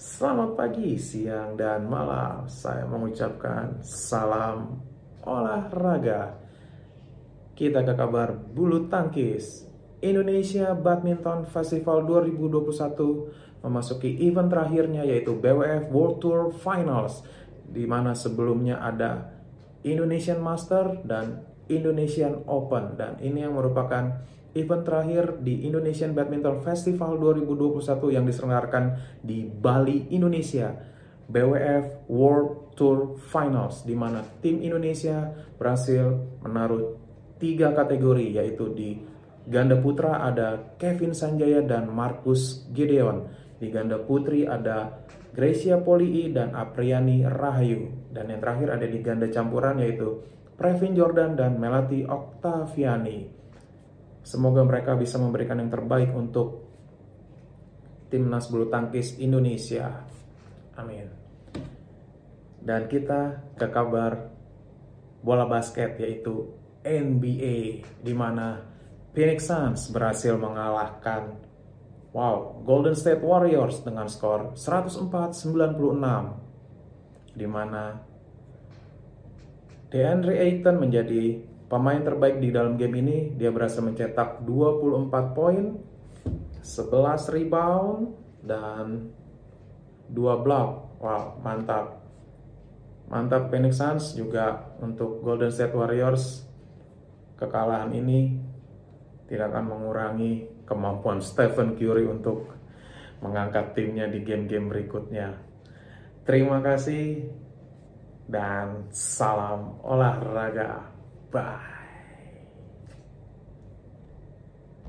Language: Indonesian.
Selamat pagi, siang, dan malam. Saya mengucapkan salam olahraga. Kita ke kabar bulu tangkis. Indonesia Badminton Festival 2021 memasuki event terakhirnya yaitu BWF World Tour Finals di mana sebelumnya ada Indonesian Master dan Indonesian Open dan ini yang merupakan event terakhir di Indonesian Badminton Festival 2021 yang diselenggarakan di Bali, Indonesia. BWF World Tour Finals di mana tim Indonesia berhasil menaruh tiga kategori yaitu di ganda putra ada Kevin Sanjaya dan Marcus Gideon. Di ganda putri ada Gracia Polii dan Apriani Rahayu. Dan yang terakhir ada di ganda campuran yaitu Previn Jordan dan Melati Oktaviani. Semoga mereka bisa memberikan yang terbaik untuk timnas bulu tangkis Indonesia. Amin. Dan kita ke kabar bola basket yaitu NBA di mana Phoenix Suns berhasil mengalahkan wow, Golden State Warriors dengan skor 104-96 di mana DeAndre Ayton menjadi Pemain terbaik di dalam game ini, dia berhasil mencetak 24 poin, 11 rebound, dan 2 block. Wow, mantap. Mantap Phoenix Suns juga untuk Golden State Warriors. Kekalahan ini tidak akan mengurangi kemampuan Stephen Curry untuk mengangkat timnya di game-game berikutnya. Terima kasih dan salam olahraga. Bye.